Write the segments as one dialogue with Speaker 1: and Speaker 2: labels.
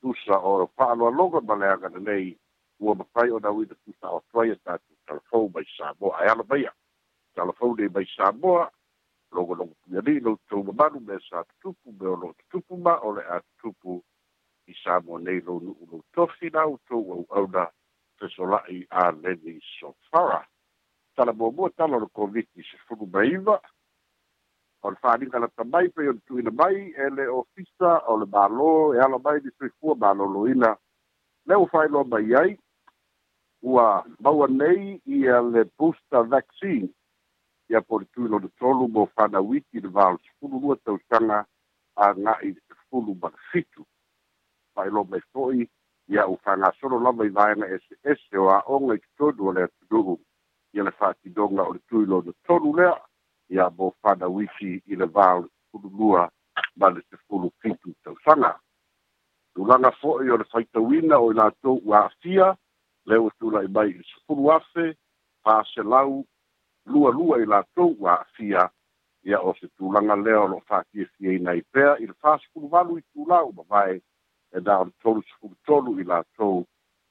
Speaker 1: tusa o fa'aloaloga ma le agana ua mafai ona uina tusa o atu ai e tatou talafou mai samoa e ala maia talafou nei mai samoa logologo pui alii loutou mamalu me sa tutupu me o loo tutupu ma o le a tutupu i samoa nei lou nu'u lou tofi na outou au'auna fesola'i aleni sofara tala muamua tala o le komiti sefulu ma iva o le fāaliga la tamai pai o le tuina mai e le ofisa o le mālō e ala mai distrikua mālōloina le ua failoa mai ai ua maua nei ia le booster vaccine ia po le tui lona tolu mo fanauiti le valosefulu lua tausaga aga'i sefulu ma le fitu failoa mai fo'i ia u fagasolo lava i vaega eseese o a'oga i totonu o le atunuu ia le fa'atidoga o le tui lona tolu lea ia mo fana wifi i le vaol fulu lua ma le te fulu sana tausanga. Tulanga fo yo o le faita wina o i to wafia le leo tula i mai i se fulu afe, paa se lau, lua lua i lato ua afia, ia o se tulanga leo lo fatia fia i e nai pea, i le faa se fulu valu i tulau ba vai, e da on tolu se fulu tolu i lato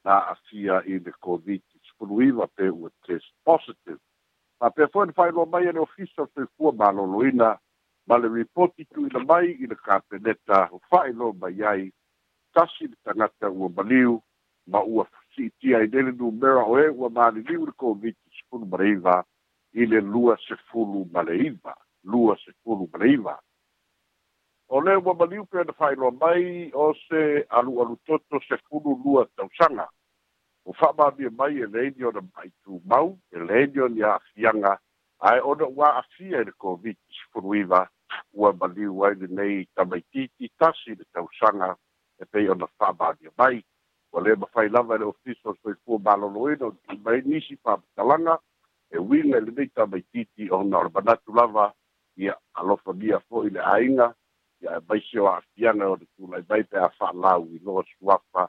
Speaker 1: na afia i le COVID-19 iwa pe ua test positive. Ma pe fo fai lo mai ne ofisa fe fu ma lo luina ma le reporti tu i le mai i le kapeneta o fai lo mai ai tasi le tangata ua baliu ma ua si ti ai dele du mera oe ua ma le liu le COVID-19 mareiva i le lua se fulu mareiva lua se fulu mareiva o le ua baliu pe na fai lo mai o se alu alu toto se fulu lua tausanga o fa'amaamia mai e leini ona maitumau e leini o ni a'afiaga ae ona ua a'afia i le covid sepuluiva ua maliu ai lenei tamaitiiti tasi le tausaga e pei ona fa'amaamia mai ua lē mafai lava i e le ofisa o soifua maloloina o timai nisi fa'amatalaga e uiga i lenei tamaitiiti ona o le manatu lava ia alofa alofamia fo'i le aiga ia e maise o a'afiaga o le tulai mai pe a fa'alau iloa suafa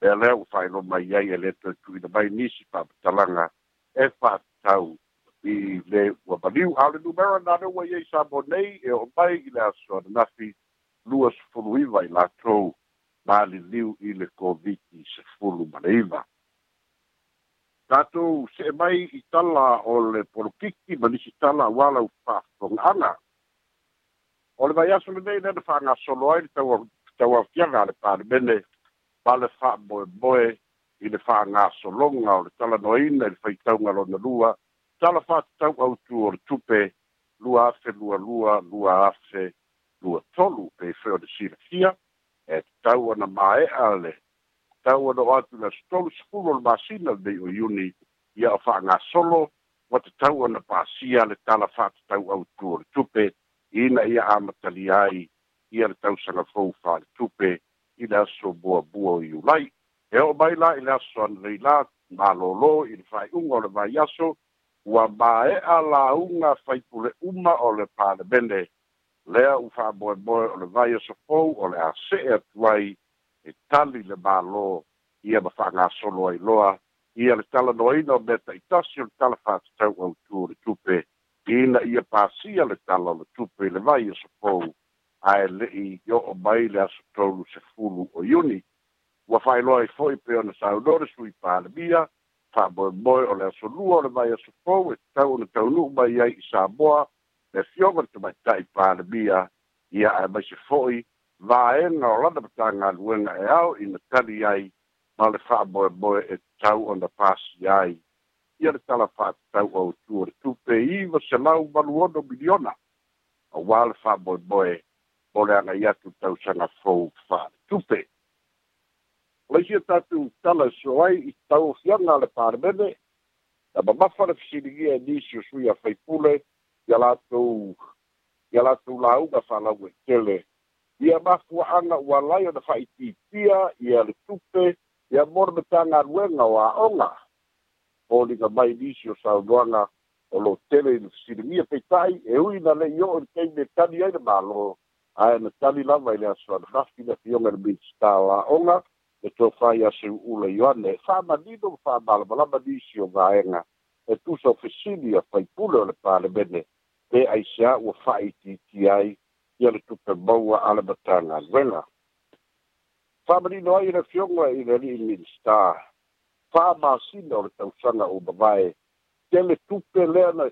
Speaker 1: e lea ua fa'ailo mai ai e le tatuina mai nisi fa'apatalaga e fa'atatau i le ua maliu ale numera na leua iai sa mo nei e o mai i le asoananafi lua sefulu iva i latou na aliliu i le koviti sefulu ma le iva tatou se'e mai i tala o le polokiki ma nisi tala auā lau fa'afoga'aga o le vaiaso lenei lena fa'agasolo ai le tauafiaga a le palemene vale fa boe boe i le fa nga so longa o le tala no ina i le fai tau ngalo na lua tala fa tau au tu o le tupe lua afe lua lua lua afe lua tolu pe fe o le sila kia e tau ana mae ale tau ana o atu na stolu skulo le masina le o iuni ia o fa nga solo wa te tau ana pasia le tala fa tau au tu o le tupe ina ia amatali ai ia le tau sanga fau fa le tupe ia E i le aso buabua o iulai e oo mai la i le aso anei la malōlō i le faaiʻuga o le vai aso ua māeʻa lauga faipule uma o le palemene lea u faamoemoe o le vai aso fou o le a see atu ai e tali le mālō ia ma faagasolo ai loa ia le talanoaina o mea taʻitasi o le tala faatatau autu o le tupe ina ia pasia le tala o le tupe i le vai aso fou ae le'i io o mai le aso tolu se fulu o iuni ua faailoa ai e fo'i pe ona saulore sui palemia fa'amoemoe o le aso lua o le mai aso fou e tau ona taunu'u mai ai i samoa le fioga le tamaita'i e e I ia ae maise fo'i vaega o een matagaluega e ao the tali ai ma le fa'amoemoe e tau ona pasi ai ia le tala fa'atatau autu o le tupe iva selau maluono miliona auā o le aga i atu tausaga foufa tupe o isi tatou talaso ai i tauafiaga a le palemene tamamafa le fesiligia e nisi o sui afaipule ia latou ia latou lauga fālauga i tele ia mafua'aga ua lai ona fa'itiitia ia le tupe ia moleme tagaluega o a'oga o liga mai nisi o saunoaga o lo tele i le fesiligia peita'i e uina le'i o'o le taime tani ai le mālō ae na tali lava i le asoalafafi le fioga le mitsitālā'oga e tofai a se ule ioane e fa'amanino ma fa'amalamalama nisi o gaega e tusa ofesili a faipule o le palemene pe aisiā ua fa'aitiiti ai ia le tupe maua a le matagaluega fa'amanino ai le fioga i le ali'i e minista fa'amasina o le tausaga o mavae tele tupe lea na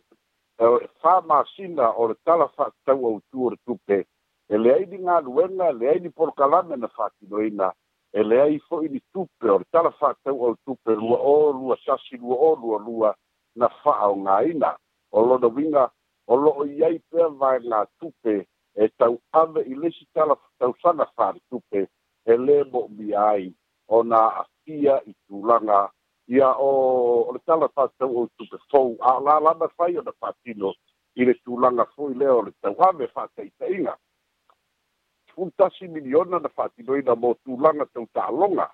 Speaker 1: fa'amasina e, o le tala fa'atau autu o le tupe e leai ni galuega e leai ni polokalame na faatinoina e leai fo'i ni tupe o le tala fa'atau au tupe lua o lua sasi lua o lua lua na fa'aogāina o lona uiga o lo'o i ai pea vaegā tupe e ave i lesi tala tausaga faletupe e lē mo'omia ai ona afia i tulaga ia o o le tala fa'atau au tupe fou aolalana fai ona fa'atino i le tulaga fo'i lea o le tau'ave fa'ataita'iga fulltasi miliona na fa'atinoina mo tulaga tau ta'aloga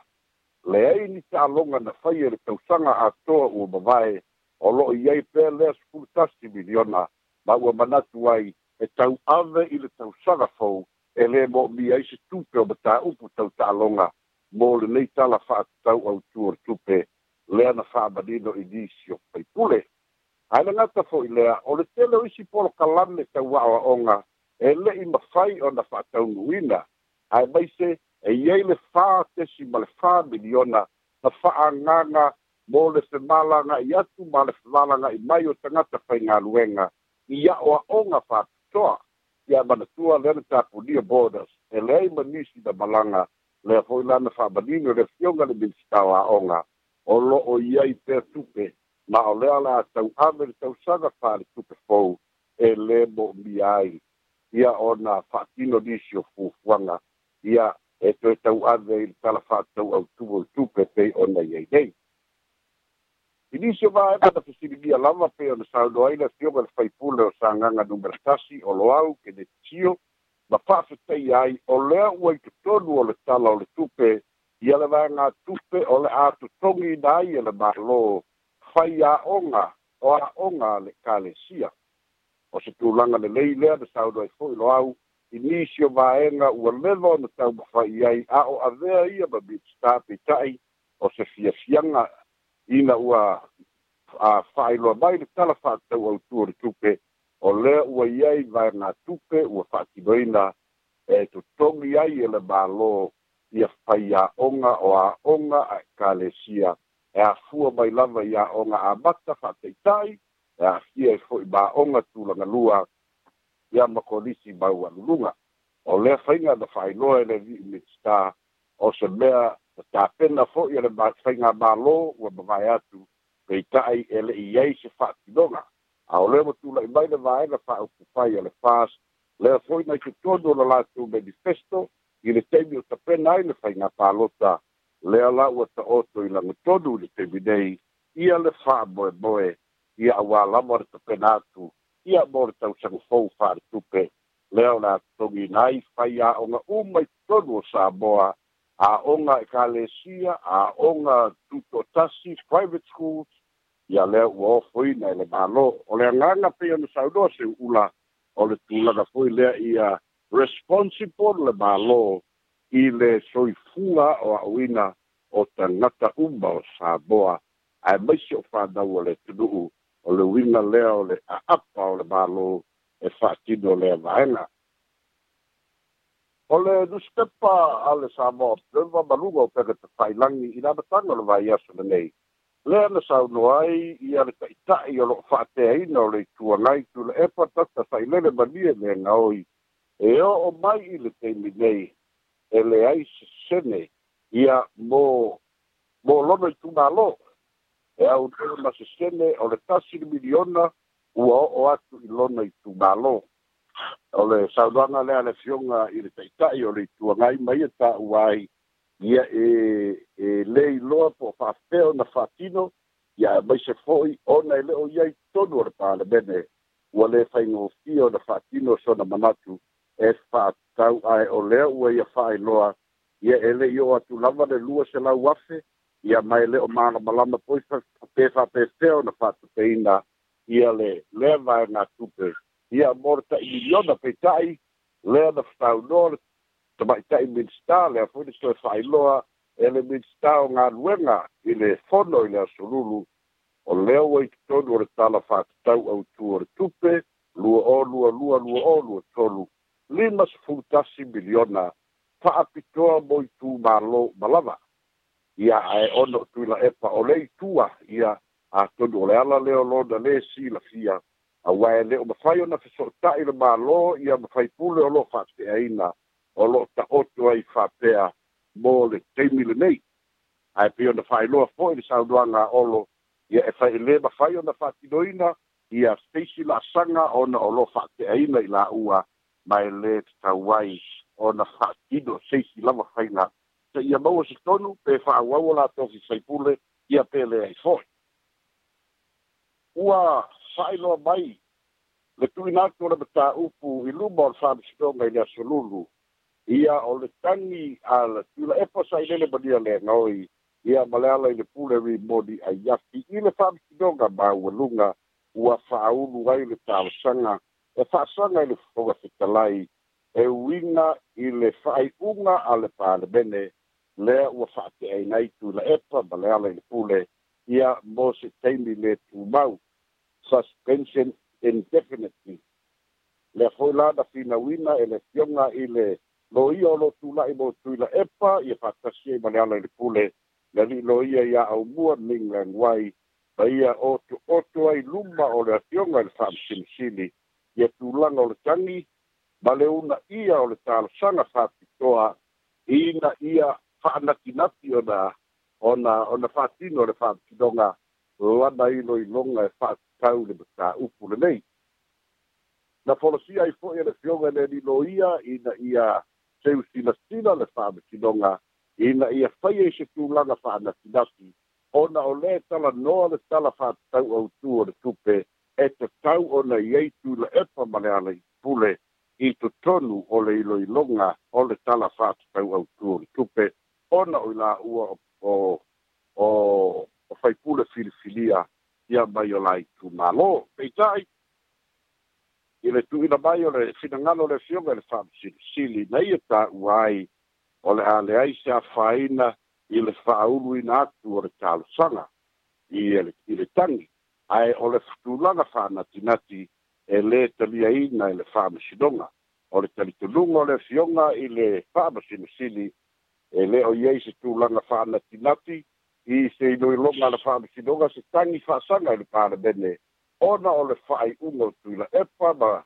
Speaker 1: leai ni ta'aloga na faia i e le tausaga atoa ua mavae o lo'o i ai pea lea sfulltasi miliona ma ua manatu ai e tau ave i le tausaga fou e lē mo'omi ai se tupe o matā'upu tau ta'aloga mo lenei tala fa'atatau autu o le tupe lea na fa'amanino i nisi o paipule ae le gata fo'i lea o le tele o isi polokalame tau a'oa'oga e le'i mafai ona fa'ataunuina ae mai se e iai le fā tesi ma le fā miliona na fa'agaga mo le femālaga'i atu ma le I mai o tagata faigaluega i a'oa'oga fa'atotoa ia manatua lea tapu tapulia borders e leai ma nisi na le lea fo'i lana fa'amanino le fioga le minisitao a'oga o lo'o i ai pea tupe ma o lea la atau'ame le tausaga fa'aletupe fou e lē mo miai. ia ona fa'atinoisi o fuafuaga ia e toe tau'ave i le tala fa'atau autuvu i tupe pei ona iai nei i nisi o vaega na fesiligia lava pei ona saulo ai le fioga le faipule o sagaga numeratasi o loau kenetitio ma fa'afetai ai o lea ua i totonu o le tala o le tupe ia le vaega tupe o le a totogi na ai e le mālō fai a'oga o a'oga le calesia o se tulanga le lei lea le sau doi fo ilo au, inisio vaenga ua lewa o na tau mawhai ai a o avea ia ba bitu tā pe tai o se fia fianga ina ua a whai loa mai le tala whātau au tua le tupe o lea ua iai vai ngā tupe ua whātiboina e to tongi ai e le bālo ia whai a onga o a onga a kālesia e a fua mai lava ia onga a mata whātai tai ia fia i fo'i ba'oga tulaga lua ia ma kolisi mau aluluga o lea faiga na fa'ailoa e le vi'i mitsta o se mea na tapena fo'i e le faiga mālō ua mavae atu peita'i e le'i ai se fa'atinoga a o lea matula'i mai le vaega fa'aupufai e le fas lea fo'i nai tutonu o le latou manifesto i le taimi o tapena ai le faiga palota lea la ua ta'oto i lagotonu i le taimi nei ia le fa'amoemoe ia auā lava o le tapena atu ia mo le tausagafou fa'aletupe lea o latogiina ai fai a'oga uma i totonu o samoa a'oga ekalesia a'oga tutotasi private schools ia lea ua ofoina e le mālō o le agaga pei ona saunoa se u'ula o le tulaga foi lea ia responsible le mālō i le soifua o a'oina o tagata uma o samoa ae maisi o fanau o le tunu'u o le winga lea o le ta'apa o le mālō e fa'atino o lea vaena o le nusipepa a le samoa pleva maluga o pega tafailagi i lamataga o le vaiaso lenei lea na saunoa ai ia le ta'ita'i o lo'o fa'ateaina o le ituagai tula'epa tata fa'ilele malie lega oi e o'o mai i le taimi nei e leai sesene ia mo mo lona i tumālō e au teo na sesele o le tasi le miliona ua o'o atu i lona i tumālō o le saunaga lea le fioga i le taʻitaʻi o le ituagai ma ia e taʻua ai ia e e lē iloa po o faafea ona faatino ia e maise fo'i ona e le'o ia i tonu o le palemene ua lē faigofia ona faatino e sona manatu e fa'atau ae o lea ua ia fa'ailoa ia e le'i o atu lava le lua selau afe ia mai le o malamalama poi pe faapesea ona peina ia le lea vae na tupe ia mole taʻi miliona peitaʻi le na fataunoa tamaʻitaʻi minista lea foi le toe loa e le sta o galuega i le fono i le asolulu o o i itotonu o le tala faatatau autu o le tupe lua o lua lua lua o lua tolu lima sefulu tasi miliona fa apitoa boitu malo ma ia ae ono tuila epa o le itua ia atonu o le ala leo lona lē silafia auā e lē o mafai ona feso'ota'i le mālō ia mafai pule o lo'o fa'ape'aina o lo'o ta'oto ai fa'apea mo le taimi lenei ae pei ona fa'ailoa fo'i le saunoaga a'olo ia e fai lē mafai ona fa'atinoina ia stacy la'asaga ona o lo'o fa'ape'aina i la'ua ma e lē tatau ai ona fa'atino stacy lava faiga se ia maua si tonu, pe wha au la tofi saipule, ia pele ai foi. Ua whaeloa mai, le tui nātua le mata upu i luma o whaam si tonga i solulu, ia o le tangi a le tula epa sa i nene mania le noi, ia maleala i le pule ri modi a yaki, i le whaam si tonga ma ua lunga, ua wha au ai le tāwasanga, e wha sanga i le fitalai, e winga i le whaiunga a le pāle bene, lea ua fa'ape'aina ai tula epa ma le ala i le pule ia mo se taimi le tumau suspension indefinitely le foi la na finauina e le fioga i le loia o lo tula'i mo tuila epa ia fa'atasi ai ma le ala i le pule le ali'i loia iā aumua mingland wai ma ia oto'oto ai luma o le afioga i le fa'amasilisili ia tulaga o le tagi ma le una ia o le talasaga fa'apitoa ina ia whaanakinaki o na o na o na whaatino le whaatidonga lana ino i long e whaatau le mta upu le nei. Na folosia i fwoi le fionga le ni loia i na ia teu sinastina le whaatidonga i na ia fai e se tūlanga whaanakinaki o na o le tala noa le tala whaatau au tūo le tupe e te tau ona na iei tū le epa male ala i pule i tu tonu o le lo i longa o le tala whaatau au tūo le tupe ona o la ua o o o pula filifilia ia mai o lai tumālō peita'i i le ina mai o le finagalo le fioga le fam fa'amasilisili na ia ta uai o le a leai se afāina i le ina atu o le talosaga i le tangi ae o le futulaga fa'anatinati e lē taliaina e le fa'amasinoga o le talituluga o le fioga i le fa'amasilisili e le o iai se tulaga tinati i se iloiloga a le fa'amasinoga se tagi fa'asaga i le bene ona o le fa'ai'uga o la epa ma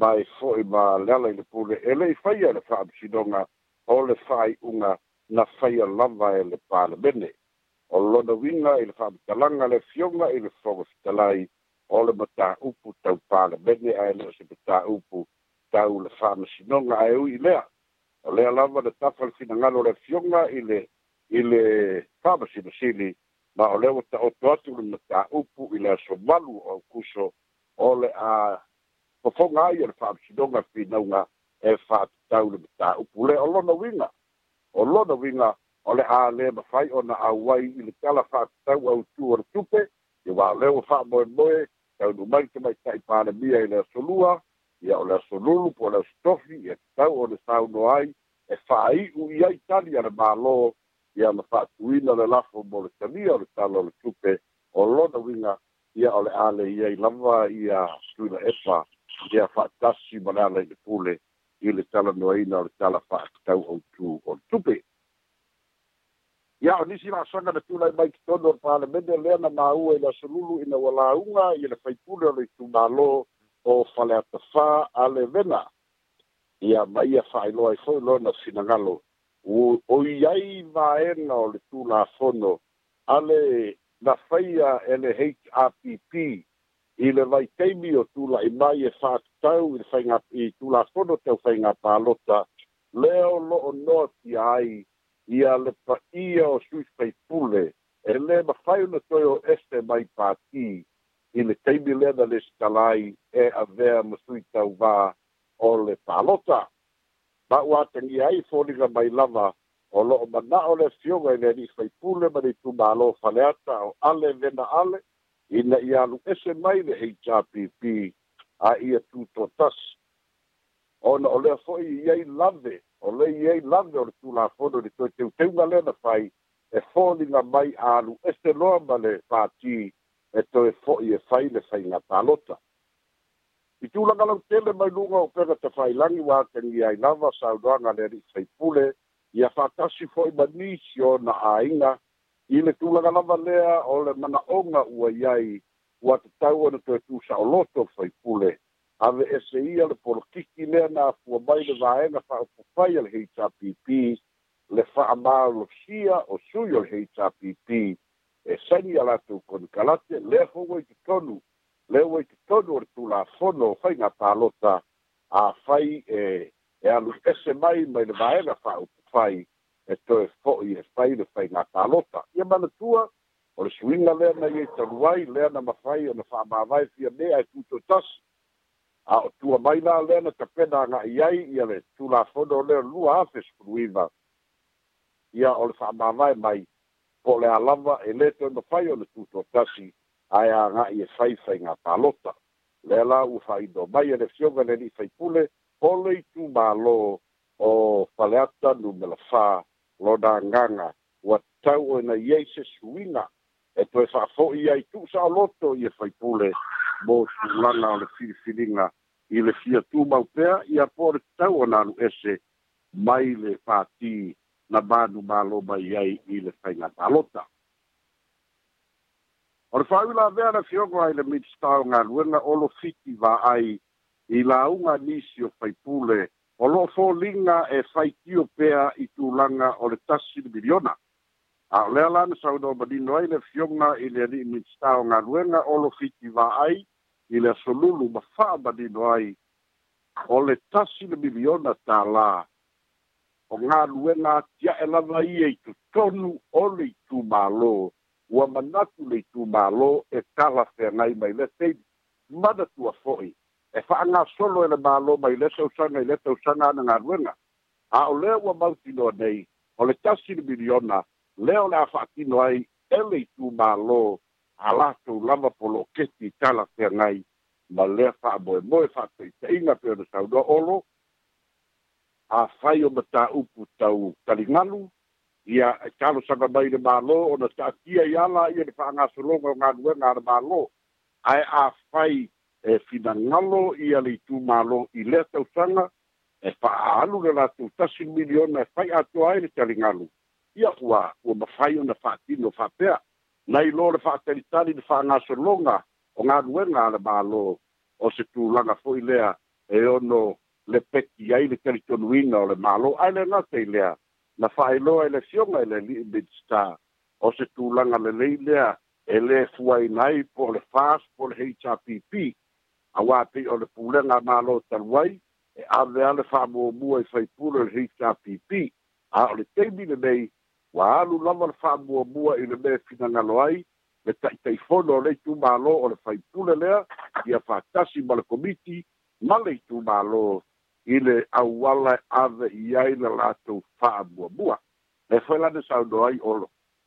Speaker 1: ma e fo'i ma le ala i le pule e le'i faia le fa'amasinoga unga na faia lava e le palemene bene lona uiga i le fa'amatalaga le fioga i le fogafetalai ole mata upu tau bene ai le'o se upu tau le fa'amasinoga ae ui lea o le alava le tafa le finagalo o le afioga i le i le faamasinosili ma o lea ua taoto atu le mataupu i le asomalu o aukuso o le a fofoga ai o le faamasinoga finauga e faatatau le mataupu lea o lona uiga o lona uiga o le a lē mafai ona auai i le tala faatatau autū o le tupe ia ua o lea ua faamoemoe taunumai tamaitaʻi palemia i le asolua ia o le asolulu po le asotofi e tatau o le sauno ai e fa'ai'u i ai tali a le mālō ia ma fa'atuina le lafo mo le talia o le tala o le tupe o lona uiga ia o le a leia i lava ia tuila epa ia fa'atasi ma le ala i le pule i le talanoaina o le tala fa'akatau autū o le tupe ia o nisi la'asaga le tulai mai kitono o le palemene lea na māua i le asolulu ina ua lauga ia le faipule o le itumālō o fale ata fa ale vena ia mai a fai loa i foi loa na sinangalo o, o iai maena o le tūna fono ale na faia ele HRPP i le vai teimi o tūla i mai e fātu tau i, whainga, i tūla fono tau whainga pālota leo lo o noa ki ai ia le pa ia o sui pule e le ma whaio na toi o este mai pātii ili tebi leda l'eskalai e avea masuita uvā o le palota ma ua atagia ai foliga mai lava o lo'o mana'o le afioga i le ali'i faipule ma le itumālo faleata o ale vena ale ina i alu ese mai le hpp a ia tutotasi ona o lea fo'i iai lave o le iai lave o le tulafono i le toe teuteuga lea na fai e foliga mai alu ese loa ma le fatī e toe e fo'i e fai le faiga palota i tulaga lau mai luga o pega tafailagi ua akegi ai lava saunoaga le ali'i faipule ia fa'atasi fo'i ma nisi ona āiga i le tulaga lava lea o le manaʻoga ua iai ua tatau ona toe tusa'oloto faipule ave ese ia le polokiki lea na afua mai le vaega fa'aupufai a le hpp le fa'amalosia o sui o le hpp e sani ala tu kon kalate le ho wai te tonu le wai te tonu ar tu la fono fai ngā pālota a fai e e alu ese mai mai le maena fa upu fai e to e fo'i e fai le fai ngā pālota ia mana tua o le suinga lea na iei e taruai lea na mawhai o na wha mawai fia mea e tuto tas a o tua mai nā lea na tapena ngā iai ia le tu la fono lea lua hafes kuruiva ia o le wha mawai mai po le alava e le te ono fai o le tuto tasi ai a ngā i e fai fai ngā pālota. Le la u fai do mai e le fionga le ni fai pule po le i tū mā lo o paleata nu me la fā lo da nganga wa tau o e na yeise suina e tu e fā fō i ai tū sa loto i e fai pule mō tū langa o le filifilinga i le fia tū mau pēa i a pō re tau o nā lu ese mai le fātii na manu malo mai ai i le fainga talota. O le fai la vea na fiongo ai le midstau ngā luenga olo fiti va ai i la unga nisi o faipule o lo fō linga e fai tio pea i tūlanga o le tasi le miliona. A o lea lana sa unō manino ai le fiongo i le ni midstau ngā luenga olo fiti va ai i le solulu ma faa manino ai o le tasi le miliona tā laa o ngā luenga tia e lava i e tu tonu o le tu mālo, ua manatu le tu mālo e tala whenai mai le teidi, mana tua foi, e wha ngā solo e le mālo mai le sausanga i le sausanga ana ngā luenga, a o lea ua mautino nei, o le tasiri miliona, leo le a whaatino ai, e le tu mālo, a lātou lava polo keti tala whenai, ma lea wha moe moe wha te inga pēr saunoa olo, a fai o mata upu tau talingalu, ia talo sanga mai le malo, o na ta kia i ala, ia ni paanga sulonga o ngadue ngā le malo, ai a fai e fina ngalo, ia le tu malo i le tau sanga, e paa alu le la tu tasi miliona, e fai atua ai le talingalu, ia ua, ua mafai o na fatino fapea, nai lo le fatalitani ni paanga sulonga, o ngadue ngā le malo, o se tu langa fo i lea, e ono, le peti ai le tele tonuina o le malo ai le nasa i lea na faailoa i le fioga i le lilibidsta o se tulaga lelei lea e lē fuaina ai po o le fas po le hpp auā pei o le pulega a malo talu ai e avea le faamuamua i faipule o le hpp a o le taimi lenei ua alu lava le faamuamua i le mea finagalo ai le taʻitaifono o le itumālō o le faipule lea ia fatasi ma le komiti ma le itumālō ile awala e ave i ai le latou fa'abuabua e foi lana saunoai olo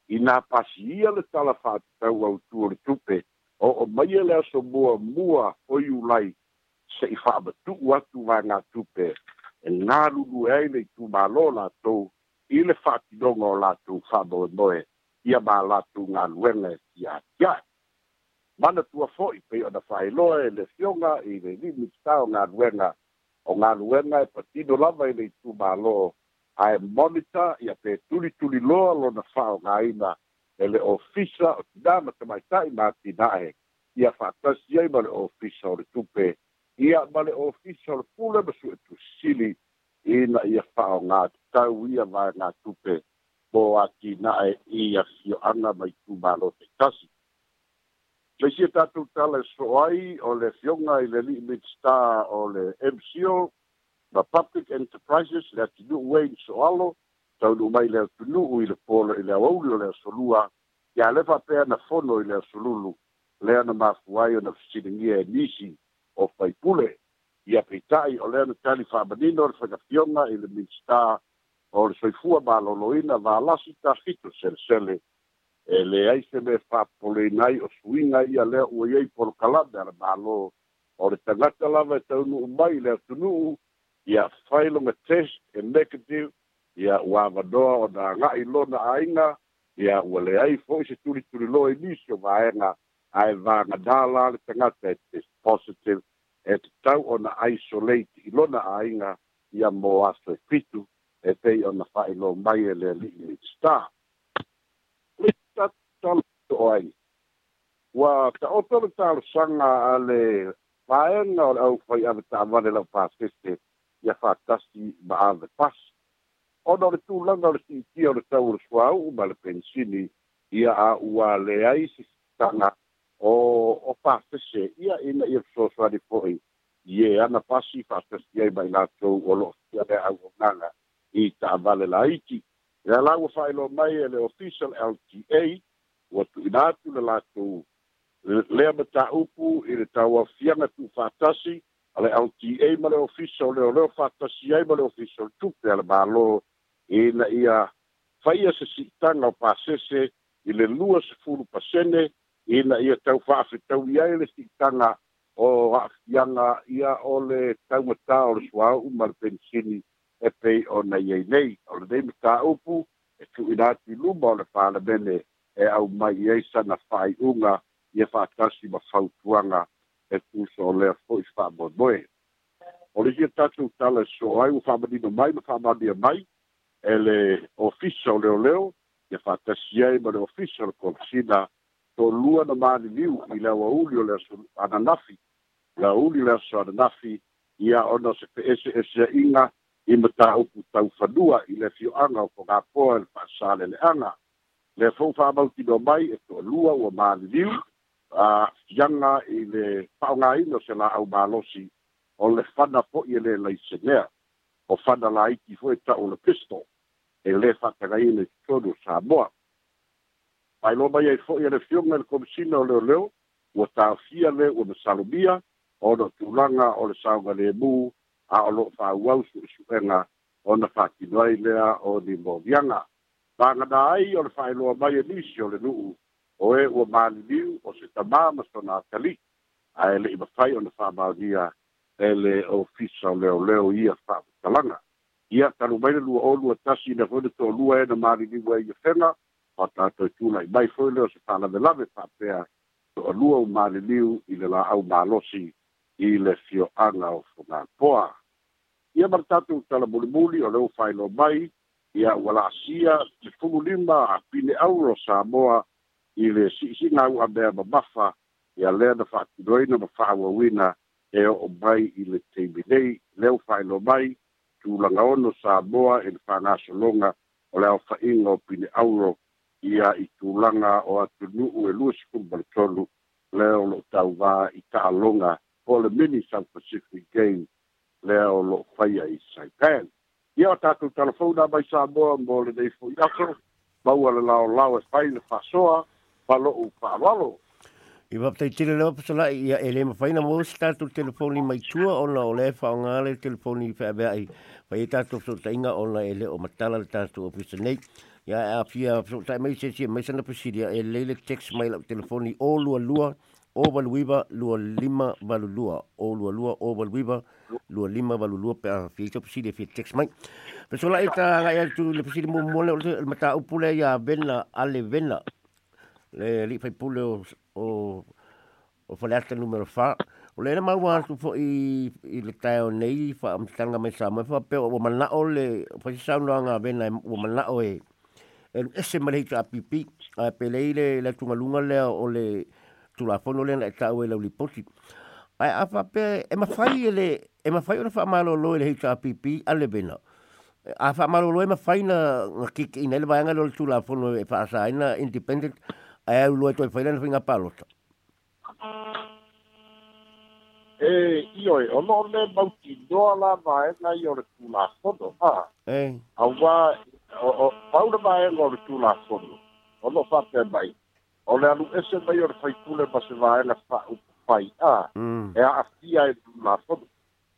Speaker 1: inā pasiia le tala fa'atatau o le tupe o oo maia le aso muamua hoi ulai se'i fa'amatu'u atu tupe e nā galulu e ai le itumālō latou i le fa'atinoga o latou fa'amoemoe ia ma latou galuega tiatiae mana tua fo'i pei ona fa'ailoa e le fioga i le limitao tao galuega o galuega e patino lava i le itumālō ae monita ia pe tulituli loa lona fa'aogāina e le ofisa o tinā ma tamaita'i matina'e ia fa'atasi ai ma le ofisa o le tupe ia ma le ofisa o le pule ma su'etusili ina ia fa'aogā tatau ia vaegā tupe mo atina'e i afio'aga ma itumālō taitasi Pesia tātou tala soai o le fionga i le li imitsita o le MCO, ma Public Enterprises, le atinu ue in soalo, tau nu mai le atinu i le polo i le awauli o le asolua, ia le whapea na fono i le solulu, le ana mafuai o na fisiringia e nisi o faipule, ia peitai o le ana tali whamanino le whakafionga i le imitsita o le soifua ma loloina, ma lasi ta fito sele sele, e le ai se me fa fa'apolenai o suiga ia le ua iai polokalame a le mālō o le tagata lava te taunuu mai le atunu'u ia failoga test e negative ia ua avanoa ona aga'i lona aiga ia le ai fo'i se tulituliloa i nisi o ai ae vagadā la le tagata e test positive e tatau ona isolate i lona aiga ia mo afe fitu e pei na fa'ailoa mai e le ali'i star tala o ai ua ta o tala tala sanga ale paenga o au fai ave ta vale la pasese ia fa ma ave pas ona le tu langa le si kia le tau le suau ma le pensini ia ua le ai si tanga o o pasese ia ina ia so swari foi ye ana pasi pasese ia mai la o lo ia le au nanga i ta vale la iti ia la fai lo mai le official LTA ua tuuina atu le latou lea mataupu i le tauafiaga tufatasi a le auta ma le ofisa o leoleo faatasi ai ma le ofisa o le tupe a le mālō ina ia faia se si'itaga o pasese i le lua sefulu pasene ina ia taufa'afetaui ai le si'itaga o a'afiaga ia o le taumatā o le suāu'u ma le penisini e pei ona iai nei o lenei mataupu e tu'uina atu i luma o le palemene e au mai e sana fai unga i e whātasi ma whautuanga e tūsa o lea fōi whāmoe moe. O le hia tātou tala so ai u whāmanino mai ma whāmanino mai e le ofisa o leo leo i e whātasi e ma le ofisa o kōsina tō lua na māni niu i leo a uli o lea so ananafi la uli lea so ananafi i a ona se pe ese ese inga i ma tāupu tau whanua i le fio anga o kongā pōa le pāsāle le anga le fo fa ba ti do mai e to lua o ma viu a yanga i le pa nga i no se la au ba o le fa na po i le la i se nea o fa na la i ki fo ta o le pistol e le fa ta ga i le to do sa bo ai lo mai e fo i le fio me le komsina o le le o ta fia le o le salubia o no tu langa o le sa nga le bu a o lo fa wau su su ena o na fa ti noi lea o di mo vianga Magana ai o le whaeloa mai e nisi o le nuu o e ua maliliu o se tamā ma sona atali ae Ele mafai ona faamaunia e le ofisa o leoleo ia faamatalaga ia talu mai le lua o lua tasi na foi to tolua e na maliliu ai ia fega o tatou tulai mai foi le o se faalavelave faapea toʻalua u maliliu i le laau malosi i le fioaga o fogapoa ia ma le tatou tala mulimuli o leu faailoa mai ia ua la'asia te fululima apine auro samoa i le si'isiga au'a mea mamafa ia lea na fa'atiloina ma fa'auauina e o'o mai i le teimilei leu fa'ailo mai tulaga ono samoa i le fa'agasologa o le aofa'iga o pine auro ia i tulaga o atunu'u e lua sekulu maletolu lea o lo'o tauvā i ta'aloga o le mini south pacific game lea o lo'o faia i saipan ia o tatou talafona mai sa moa mo lenei foi aso maua le laolao e fai le faasoa faloʻu faalalo i
Speaker 2: faapataitele le opasolaʻi ia e lē mafaina mo se tatou telefoni maitua ona o le faaogā le telefoni feaveaʻi pai e tatou fesootaʻiga ona e lē o matala le tatou ofisa nei ia e afia fesootaʻi mai sesia mai sana pasilia e lei text mai lau telefoni ʻōlualua oh, o valuiva lua lima valulua o lua lua o valuiva lua lima valulua pe a fia topi sile fia mai pe sola e ta ngai atu le pisile mo mo le mata upule ya vena ale vena le li fai pule o o o falata numero fa o le ma wa tu fo i i le tae o nei fa am mai sa mai fa e e. e, pe o mana o le fa sa no nga vena o mana o e ese malita pipi a pe le le la tunga lunga le o le tu la fono lena e tau e lau li poti. Ai pe, e ma fai e le, e ma fai o fa malo lo e le hita pipi, ale bena. A fa malo lo e ma fai na, na kik ina le vayanga tu la fono e fa asa aina independent, ai au lo e toi fai lena fina palota.
Speaker 3: E io e onore bauti do la vai na yor le tu la fono, ha. Ei. Au va, au va e lo tu la fono. Ono fa te bai. o le alu ese mai o le faitule ma se vaela faupapai'a mm. e a'afia e tulafono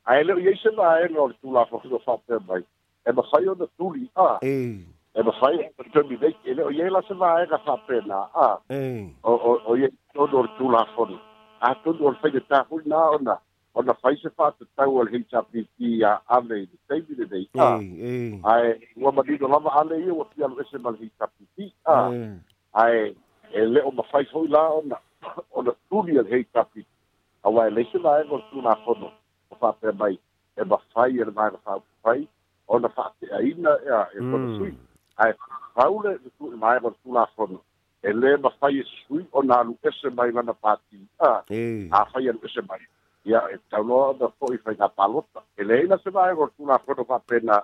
Speaker 3: ae leo iai se vaega e o le tulafono fa'apea mai e mafai ona tuli'a e mafai terminate e leo iai la se vaega fa'apenā'a o iai tonu o le tulafono atonu o le faigatāhuina ona ona fai se fa'atatau o le hpt a'ave i le taimi lenei a ae ua manino lava ale ia ua pia alu ese ma le hpt a ae e le o mawhai hoi la o na o na tūni al hei tapi a wai leise la e o tūna kono o whapea mai e mafai e na nga whapea o na whate a ina e a e kono hmm. sui ai paule e tūni mai o tūna kono e le mafai e sui o na alu ese mai lana pāti a a fai alu ese mai ia e tauloa na i whai na palota e le ina se vai o na kono whapea na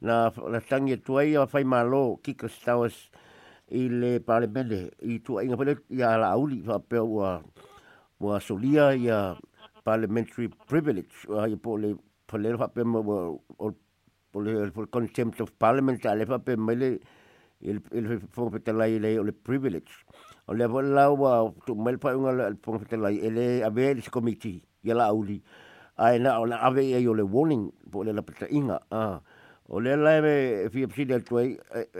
Speaker 2: na la tangi tua ia fai malo ki ka stawas i le parlemene i tu inga pele ia la auli fa pe wa wa solia ia parliamentary privilege wa i po le pole fa pe mo po le for contempt of parliament ale fa pe mele il il fo pe tala ile le privilege o le vo la wa tu mel pa unga le fo pe tala ile ave le committee ia la auli ai na ave ia le warning po le la pata inga ah Eh, eh, o le la e fia psini al tuai.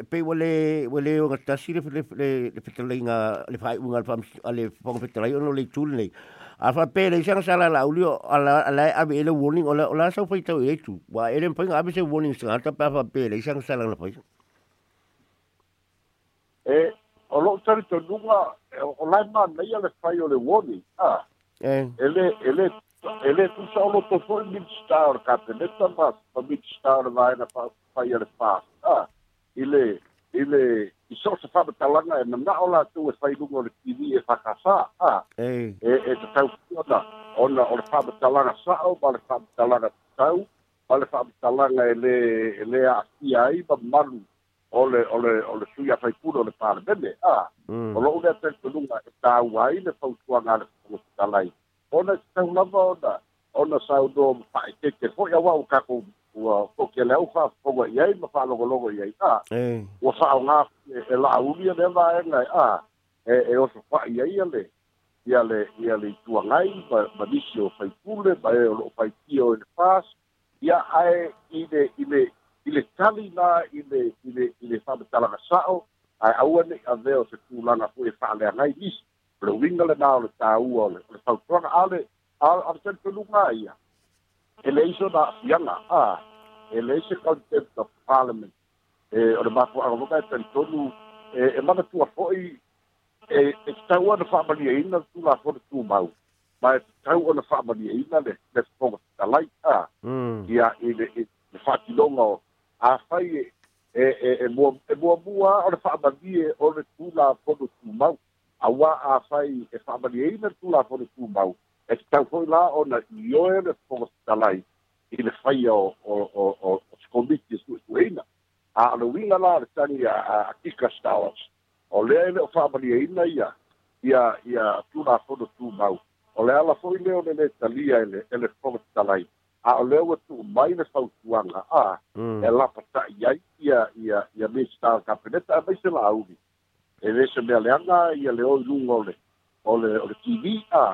Speaker 2: Pei wale wale o ngatasi le le le le petalai nga le fai unga alfa ale fonga petalai ono le tūle nei. Alfa pe le isang sala la uli o ala ala ave ele warning o la o la sau fai tau e tu. Wa ele mpai ngabe se warning sanga hata pe alfa pe le
Speaker 3: isang
Speaker 2: sala la fai. E o lo tari to nunga
Speaker 3: e, o lai ma nei ale fai o le warning. Ah. Eh. Ele ele Ele e tu sa lo to fol mit star kapte net ta pas pa mit star va na pa pa yer pa. Ah. Ile ile i so se fa ta langa na na ola tu e fai lungo le tv e fa ka sa. Ah. E e ta ta ona ona fa ta langa sa o ba le fa ta langa ta o ba le fa ta langa ele ele a ti ai ba malu. Ole ole ole suya fai puro le parbene. Ah. Mm. Ole e ole tu lunga ta wai le fa tu anga le fa ta langa. ona tau lava ona ona saudo ma fa'aiteke fo'i aua'u kako ua ko'okele au fa'afofoga i ai ma fa'alogologo i ai a ua fa'aogā e la'auli a le vaega e a e e oso fa'i ai a le ia le ia le ituagai ma ma nisi o faipule ma e o lo'o faitia o e le fas ia ae i le i le i le tali na i le i le i le fa'amatalagasa'o ae aua ne'i avea o se tulaga fo'i e fa'aleagai nisi le uiga lenā o le tāua o le tautoaga ale alesani peluga ia e leʻi sona afiaga a e leʻi se contest of parliament e o le mafuaaga e talitonu e manatua foʻi e e tau ona fa'amaliaina tulafole tumau ma e tau ona fa'amaliaina le le foga talai a mm. ia i le le fa'atiloga o afai e e e mua e o le fa'amalie o le tulafole tumau auā afai e fa'amali ai le tulafo le tumau e tatau fo'i la ona ioe le fogotalai i le faia o o sekomiti e su'esu'eina a o le la le tagi a kika stars o lea e o fa'amaliaina ia ia ia tulafono tumau o le ala fo'i lea o le lē talia ele e le fogotalai e a o lea ua tu'umai le fautuaga a mm. e lapata'i ai ia ia ia mista kapeneta e maise la'auli e vese mea leanga i a leo i o ole, ole, ole TV a,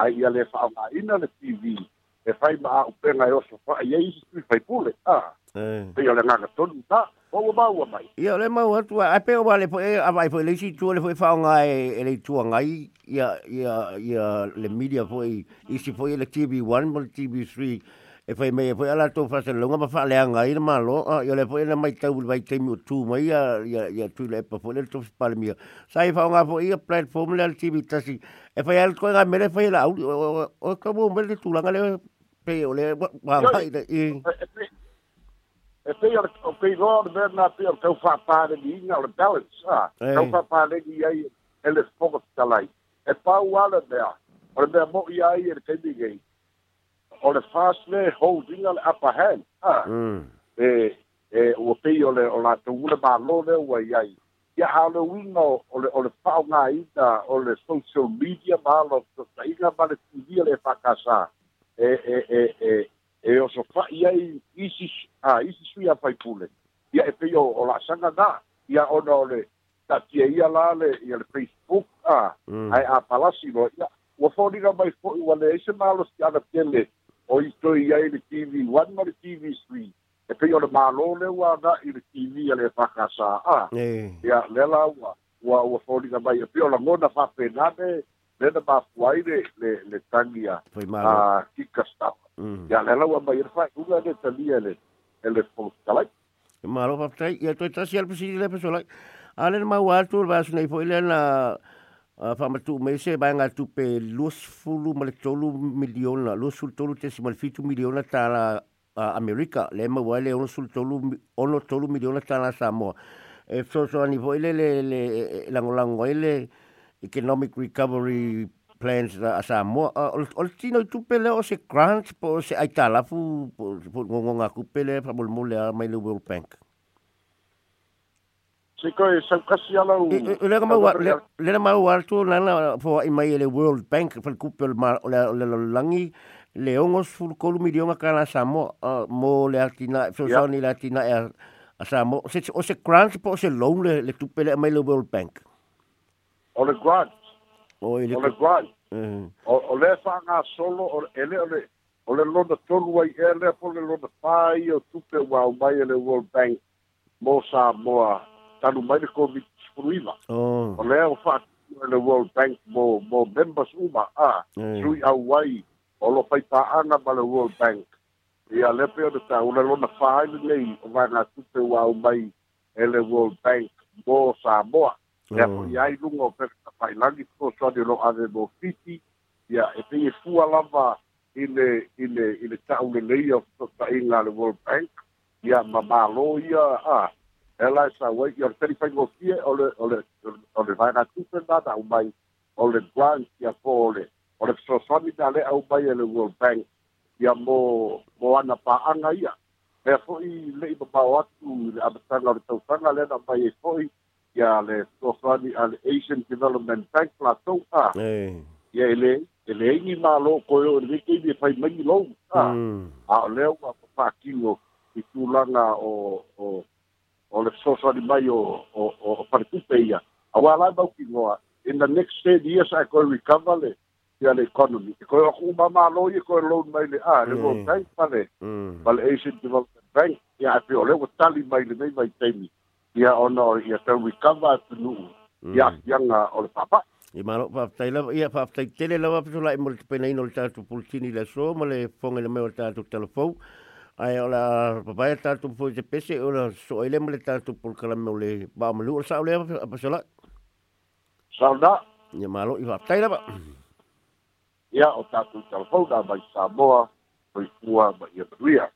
Speaker 3: a i a le ina le TV, e fai maa upenga e oso faa, e eisi tui fai pule, a, e eh. i a le nganga tonu ta, Ola maua mai. Ia ole
Speaker 2: maua tua, a pego wale po e, a vai po e leisi tua le po e whaonga e, e le tua ngai, ia, ia, ia le media po e, isi e po e le TV1 mo le TV3, e fai mai e fai ala tō fasa longa ma fai leanga i na malo, i ole fai ele mai tau vai te mi o tū mai a tui le epa fai le tō fai mia. Sa e fai ngā fai i a platform le ala tibi tasi, e fai ala tō ngā mele fai ele au, o ka mō mele tū langa le pe ole wā ngā i na
Speaker 3: i. E fai ala tō pei loa de mea nā pia tau fai pāre ni inga le balance, tau fai pāre ni ai ele fokas kalai. E pāu e ala mea, ole mea mo i ai ele kai o le fasle holding le upper hand a e e o pei o le o la tūle mālo le ua iai ia haole uiga o le o le fa'aogāina o le social media malo taʻiga ma le tv le fa'akasā e e e e e o so fa'i ai isi a isi sui a faipule ia e pei o o la'asaga na ia ona o le ta'atia ia la le ia le facebook a mm. ae a palasi loa ia ua foliga mai fo'i ua le ai se malo si'ana pele o isto i ai le TV 1 or TV 3 e pe o le malo le wa da i le TV a le faka sa a e a le la wa wa wa fori na mai e pe o la ngona fa pe na me le na ma fuai le le tangia a kika stap e mm. a le la wa mai e fa unga le tangia e le e le fo e malo fa ptai e a toi tasi al pesiri le pesolai a le na ma wa atur vasu nei fo i a fa matu me se ba nga tu pe los fulu mal tolu miliona los fulu tolu te simal fitu miliona tala a America le ma wale on sul tolu ono tolu miliona tala Samoa e so so ani voile le le langolango ile economic recovery plans da Samoa ol tino tu pe le o se grant po se aitala fu po ngonga kupele pa mol mol le mai le World Bank Siko e saukasi ala u... Lea ka maua, lea maua atu nana fo i mai ele World Bank, fal kupe le langi, le ongo sulu kolu samo, ah, mo le atina, fesoni le atina e eh, a samo. O se grant po se loan le, le tupe le mai le World Bank? O le grant. Eh. O le grant. O le whanga solo, o ele o le, o le lona tolu ai e lea po le lona pai o tupe wau mai World Bank, mo sa moa. talu mai le covid sepuluiva o lea o fa'atua le world bank mo mo members uma a eh. sui au ai o lo fai Ana ma le world bank a le pe ona tāuna lona fāile nei o vagatute ua au mai le world bank mo samoa ia fo'i ai luga o peletafailagi fosoani o lo ave mo fiti ia e peie ah, fua lava i le i le i le ta'ulelei o fa'aiga le world bank ia ma mālō ia a ela e sa wa your thirty five of year or or or the vaga tu se da un bai or the grant ya fole or the so so da le au bai le world bank ya mo mo ana pa anga ya e foi le ba ba wa tu ab sa na tu sa na le da bai foi ya le so so di al asian development bank la so ta eh ya ele ele ni ma lo ko yo ni ki e di fai mai lo ta a mm. le wa pa ki lo ki tu la na o o o le fofa di mai o o o partipe ia a wala ba ki ngoa in the next day di sa ko recover le ya le economy e ko o ku ma malo ye ko loan mai le a ah, le ko tai pa le pa mm. le asian development bank ya a pio le ko tali mai le mai mai temi ya ona ya to recover to nu ya mm. yanga o le papa e malo pa tai la ya pa tai tele la pa tu la mo le pe nei no le tatu pulcini le so mo le fonga le mo le tatu telefono ai ola papai ta tu po te pese ola so ile mle ta tu pul kala me ole ba mlu ol sa ole pa sala salda ye malo i va tai la ba ya o ta tu ta fo da ba sa boa po i ba ye tuia